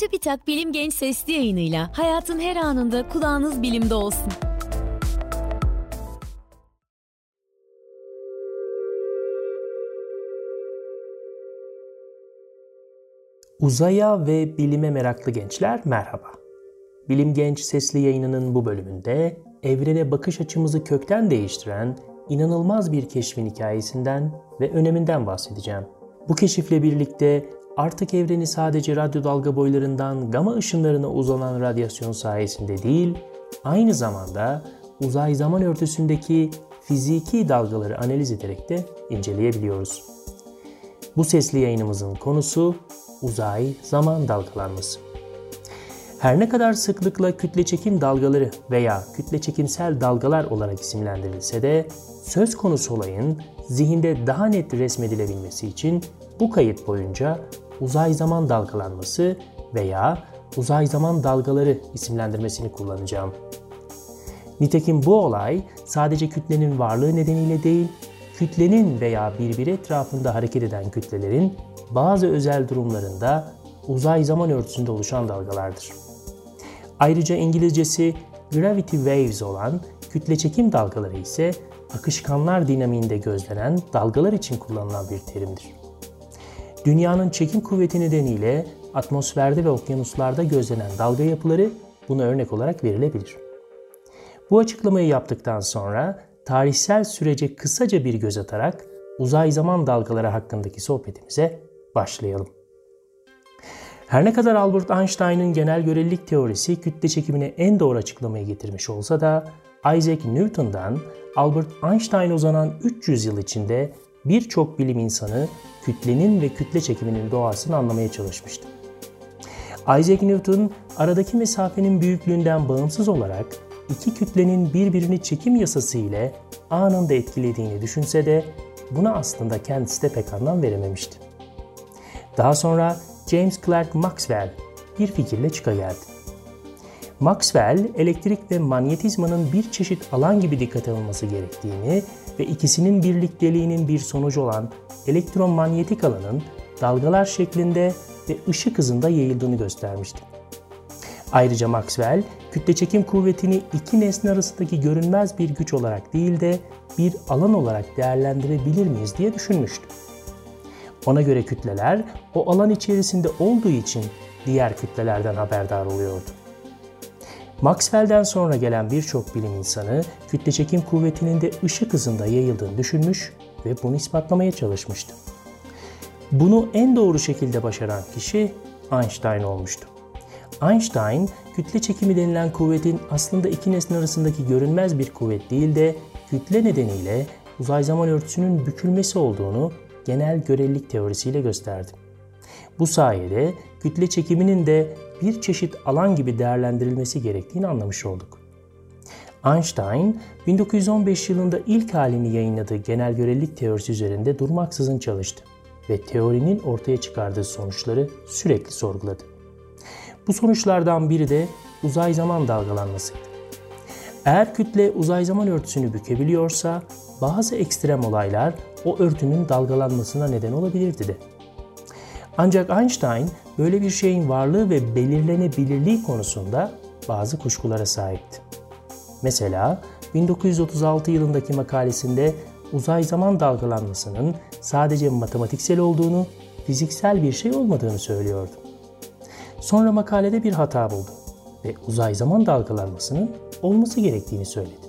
Çubitak Bilim Genç Sesli yayınıyla hayatın her anında kulağınız bilimde olsun. Uzaya ve bilime meraklı gençler merhaba. Bilim Genç Sesli yayınının bu bölümünde evrene bakış açımızı kökten değiştiren inanılmaz bir keşfin hikayesinden ve öneminden bahsedeceğim. Bu keşifle birlikte artık evreni sadece radyo dalga boylarından gama ışınlarına uzanan radyasyon sayesinde değil, aynı zamanda uzay zaman örtüsündeki fiziki dalgaları analiz ederek de inceleyebiliyoruz. Bu sesli yayınımızın konusu uzay zaman dalgalanması. Her ne kadar sıklıkla kütle çekim dalgaları veya kütle çekimsel dalgalar olarak isimlendirilse de söz konusu olayın zihinde daha net resmedilebilmesi için bu kayıt boyunca uzay zaman dalgalanması veya uzay zaman dalgaları isimlendirmesini kullanacağım. Nitekim bu olay sadece kütlenin varlığı nedeniyle değil, kütlenin veya birbiri etrafında hareket eden kütlelerin bazı özel durumlarında uzay zaman örtüsünde oluşan dalgalardır. Ayrıca İngilizcesi gravity waves olan kütle çekim dalgaları ise akışkanlar dinamiğinde gözlenen dalgalar için kullanılan bir terimdir. Dünyanın çekim kuvveti nedeniyle atmosferde ve okyanuslarda gözlenen dalga yapıları buna örnek olarak verilebilir. Bu açıklamayı yaptıktan sonra tarihsel sürece kısaca bir göz atarak uzay zaman dalgaları hakkındaki sohbetimize başlayalım. Her ne kadar Albert Einstein'ın genel görelilik teorisi kütle çekimine en doğru açıklamayı getirmiş olsa da Isaac Newton'dan Albert Einstein uzanan 300 yıl içinde birçok bilim insanı kütlenin ve kütle çekiminin doğasını anlamaya çalışmıştı. Isaac Newton aradaki mesafenin büyüklüğünden bağımsız olarak iki kütlenin birbirini çekim yasası ile anında etkilediğini düşünse de buna aslında kendisi de pek anlam verememişti. Daha sonra James Clerk Maxwell bir fikirle çıka geldi. Maxwell, elektrik ve manyetizmanın bir çeşit alan gibi dikkat alınması gerektiğini ve ikisinin birlikteliğinin bir sonucu olan elektromanyetik alanın dalgalar şeklinde ve ışık hızında yayıldığını göstermişti. Ayrıca Maxwell, kütle çekim kuvvetini iki nesne arasındaki görünmez bir güç olarak değil de bir alan olarak değerlendirebilir miyiz diye düşünmüştü. Ona göre kütleler o alan içerisinde olduğu için diğer kütlelerden haberdar oluyordu. Maxwell'den sonra gelen birçok bilim insanı kütle çekim kuvvetinin de ışık hızında yayıldığını düşünmüş ve bunu ispatlamaya çalışmıştı. Bunu en doğru şekilde başaran kişi Einstein olmuştu. Einstein, kütle çekimi denilen kuvvetin aslında iki nesne arasındaki görünmez bir kuvvet değil de kütle nedeniyle uzay zaman örtüsünün bükülmesi olduğunu genel görelilik teorisiyle gösterdi. Bu sayede kütle çekiminin de bir çeşit alan gibi değerlendirilmesi gerektiğini anlamış olduk. Einstein, 1915 yılında ilk halini yayınladığı genel görelilik teorisi üzerinde durmaksızın çalıştı ve teorinin ortaya çıkardığı sonuçları sürekli sorguladı. Bu sonuçlardan biri de uzay zaman dalgalanmasıydı. Eğer kütle uzay zaman örtüsünü bükebiliyorsa bazı ekstrem olaylar o örtünün dalgalanmasına neden olabilirdi de. Ancak Einstein böyle bir şeyin varlığı ve belirlenebilirliği konusunda bazı kuşkulara sahipti. Mesela 1936 yılındaki makalesinde uzay zaman dalgalanmasının sadece matematiksel olduğunu, fiziksel bir şey olmadığını söylüyordu. Sonra makalede bir hata buldu ve uzay zaman dalgalanmasının olması gerektiğini söyledi.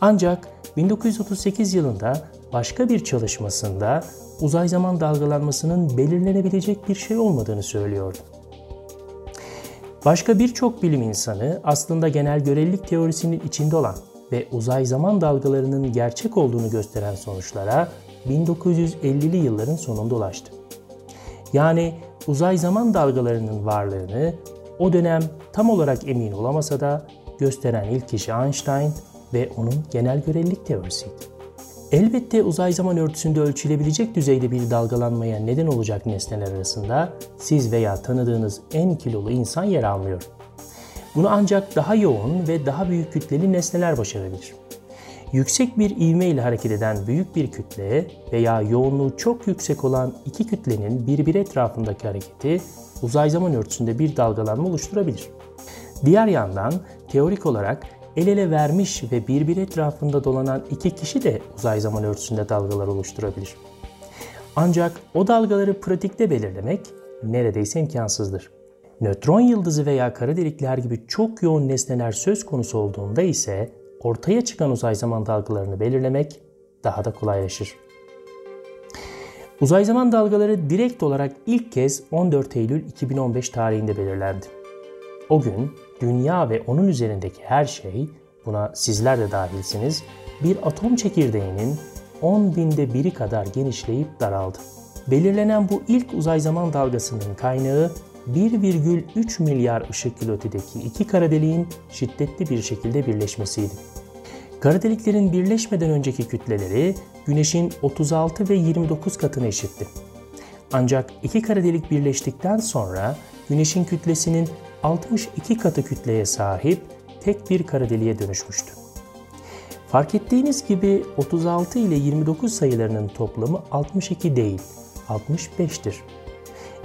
Ancak 1938 yılında başka bir çalışmasında uzay zaman dalgalanmasının belirlenebilecek bir şey olmadığını söylüyordu. Başka birçok bilim insanı aslında genel görelilik teorisinin içinde olan ve uzay zaman dalgalarının gerçek olduğunu gösteren sonuçlara 1950'li yılların sonunda ulaştı. Yani uzay zaman dalgalarının varlığını o dönem tam olarak emin olamasa da gösteren ilk kişi Einstein ve onun genel görelilik teorisiydi. Elbette uzay zaman örtüsünde ölçülebilecek düzeyde bir dalgalanmaya neden olacak nesneler arasında siz veya tanıdığınız en kilolu insan yer almıyor. Bunu ancak daha yoğun ve daha büyük kütleli nesneler başarabilir. Yüksek bir ivme ile hareket eden büyük bir kütle veya yoğunluğu çok yüksek olan iki kütlenin birbiri etrafındaki hareketi uzay zaman örtüsünde bir dalgalanma oluşturabilir. Diğer yandan teorik olarak el ele vermiş ve birbiri etrafında dolanan iki kişi de uzay zaman örtüsünde dalgalar oluşturabilir. Ancak o dalgaları pratikte belirlemek neredeyse imkansızdır. Nötron yıldızı veya kara delikler gibi çok yoğun nesneler söz konusu olduğunda ise ortaya çıkan uzay zaman dalgalarını belirlemek daha da kolaylaşır. Uzay zaman dalgaları direkt olarak ilk kez 14 Eylül 2015 tarihinde belirlendi. O gün dünya ve onun üzerindeki her şey, buna sizler de dahilsiniz, bir atom çekirdeğinin 10 binde biri kadar genişleyip daraldı. Belirlenen bu ilk uzay zaman dalgasının kaynağı 1,3 milyar ışık yılı ötedeki iki kara deliğin şiddetli bir şekilde birleşmesiydi. Kara deliklerin birleşmeden önceki kütleleri Güneş'in 36 ve 29 katına eşitti. Ancak iki kara delik birleştikten sonra Güneş'in kütlesinin 62 katı kütleye sahip tek bir kara deliğe dönüşmüştü. Fark ettiğiniz gibi 36 ile 29 sayılarının toplamı 62 değil, 65'tir.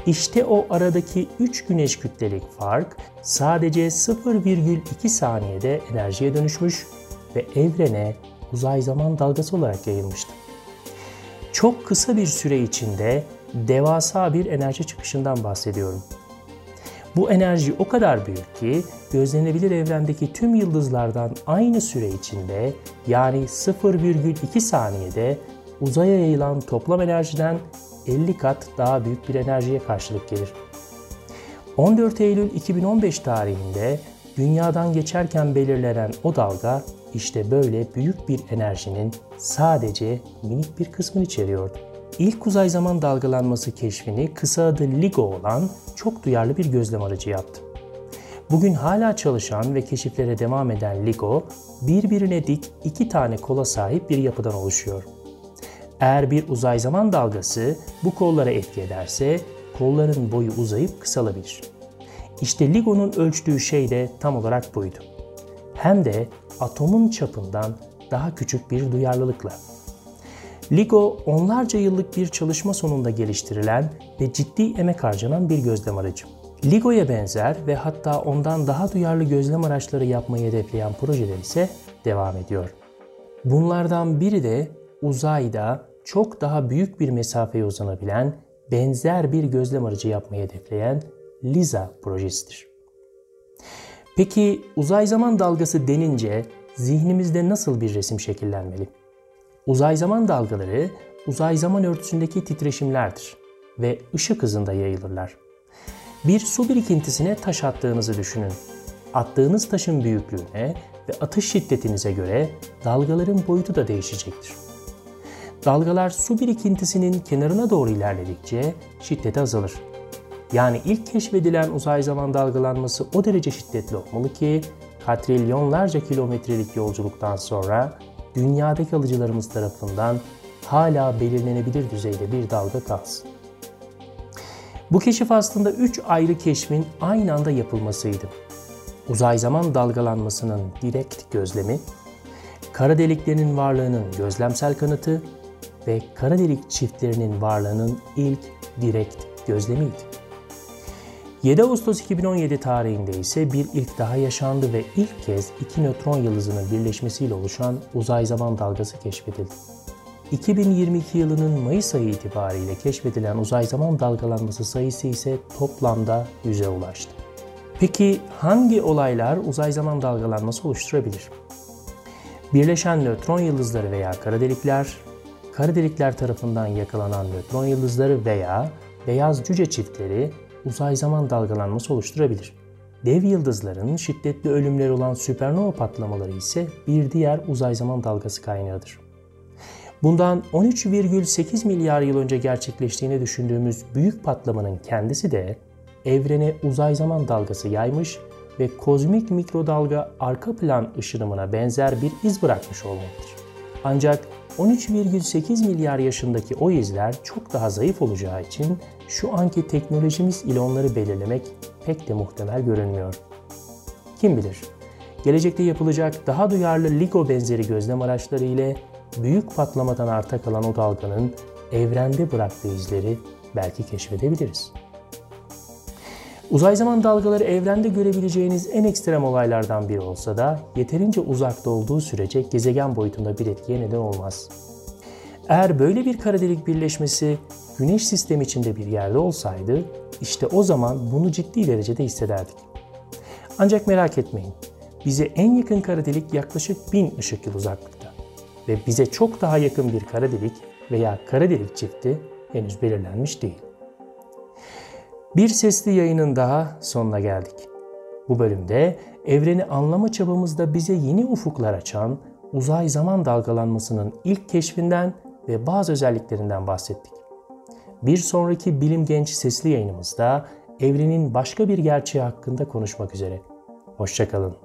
İşte o aradaki 3 güneş kütlelik fark sadece 0,2 saniyede enerjiye dönüşmüş ve evrene uzay zaman dalgası olarak yayılmıştı. Çok kısa bir süre içinde devasa bir enerji çıkışından bahsediyorum. Bu enerji o kadar büyük ki gözlenebilir evrendeki tüm yıldızlardan aynı süre içinde yani 0,2 saniyede uzaya yayılan toplam enerjiden 50 kat daha büyük bir enerjiye karşılık gelir. 14 Eylül 2015 tarihinde dünyadan geçerken belirlenen o dalga işte böyle büyük bir enerjinin sadece minik bir kısmını içeriyordu. İlk uzay zaman dalgalanması keşfini kısa adı LIGO olan çok duyarlı bir gözlem aracı yaptı. Bugün hala çalışan ve keşiflere devam eden LIGO, birbirine dik iki tane kola sahip bir yapıdan oluşuyor. Eğer bir uzay zaman dalgası bu kollara etki ederse kolların boyu uzayıp kısalabilir. İşte LIGO'nun ölçtüğü şey de tam olarak buydu. Hem de atomun çapından daha küçük bir duyarlılıkla. LIGO onlarca yıllık bir çalışma sonunda geliştirilen ve ciddi emek harcanan bir gözlem aracı. LIGO'ya benzer ve hatta ondan daha duyarlı gözlem araçları yapmayı hedefleyen projeler ise devam ediyor. Bunlardan biri de uzayda çok daha büyük bir mesafeye uzanabilen benzer bir gözlem aracı yapmayı hedefleyen LISA projesidir. Peki uzay zaman dalgası denince zihnimizde nasıl bir resim şekillenmeli? Uzay zaman dalgaları uzay zaman örtüsündeki titreşimlerdir ve ışık hızında yayılırlar. Bir su birikintisine taş attığınızı düşünün. Attığınız taşın büyüklüğüne ve atış şiddetinize göre dalgaların boyutu da değişecektir. Dalgalar su birikintisinin kenarına doğru ilerledikçe şiddeti azalır. Yani ilk keşfedilen uzay zaman dalgalanması o derece şiddetli olmalı ki katrilyonlarca kilometrelik yolculuktan sonra dünyadaki alıcılarımız tarafından hala belirlenebilir düzeyde bir dalga kalsın. Bu keşif aslında 3 ayrı keşfin aynı anda yapılmasıydı. Uzay zaman dalgalanmasının direkt gözlemi, kara deliklerinin varlığının gözlemsel kanıtı ve kara delik çiftlerinin varlığının ilk direkt gözlemiydi. 7 Ağustos 2017 tarihinde ise bir ilk daha yaşandı ve ilk kez iki nötron yıldızının birleşmesiyle oluşan uzay zaman dalgası keşfedildi. 2022 yılının Mayıs ayı itibariyle keşfedilen uzay zaman dalgalanması sayısı ise toplamda 100'e ulaştı. Peki hangi olaylar uzay zaman dalgalanması oluşturabilir? Birleşen nötron yıldızları veya kara delikler, kara delikler tarafından yakalanan nötron yıldızları veya beyaz cüce çiftleri uzay zaman dalgalanması oluşturabilir. Dev yıldızların şiddetli ölümleri olan süpernova patlamaları ise bir diğer uzay zaman dalgası kaynağıdır. Bundan 13,8 milyar yıl önce gerçekleştiğini düşündüğümüz büyük patlamanın kendisi de evrene uzay zaman dalgası yaymış ve kozmik mikrodalga arka plan ışınımına benzer bir iz bırakmış olmalıdır. Ancak 13,8 milyar yaşındaki o izler çok daha zayıf olacağı için şu anki teknolojimiz ile onları belirlemek pek de muhtemel görünmüyor. Kim bilir? gelecekte yapılacak daha duyarlı LIGO benzeri gözlem araçları ile büyük patlamadan arta kalan o dalganın evrende bıraktığı izleri belki keşfedebiliriz. Uzay zaman dalgaları evrende görebileceğiniz en ekstrem olaylardan biri olsa da yeterince uzakta olduğu sürece gezegen boyutunda bir etkiye neden olmaz. Eğer böyle bir kara delik birleşmesi Güneş sistemi içinde bir yerde olsaydı işte o zaman bunu ciddi derecede hissederdik. Ancak merak etmeyin. Bize en yakın kara delik yaklaşık 1000 ışık yılı uzaklıkta ve bize çok daha yakın bir kara delik veya kara delik çifti henüz belirlenmiş değil. Bir sesli yayının daha sonuna geldik. Bu bölümde evreni anlama çabamızda bize yeni ufuklar açan uzay zaman dalgalanmasının ilk keşfinden ve bazı özelliklerinden bahsettik. Bir sonraki Bilim Genç sesli yayınımızda evrenin başka bir gerçeği hakkında konuşmak üzere. Hoşçakalın.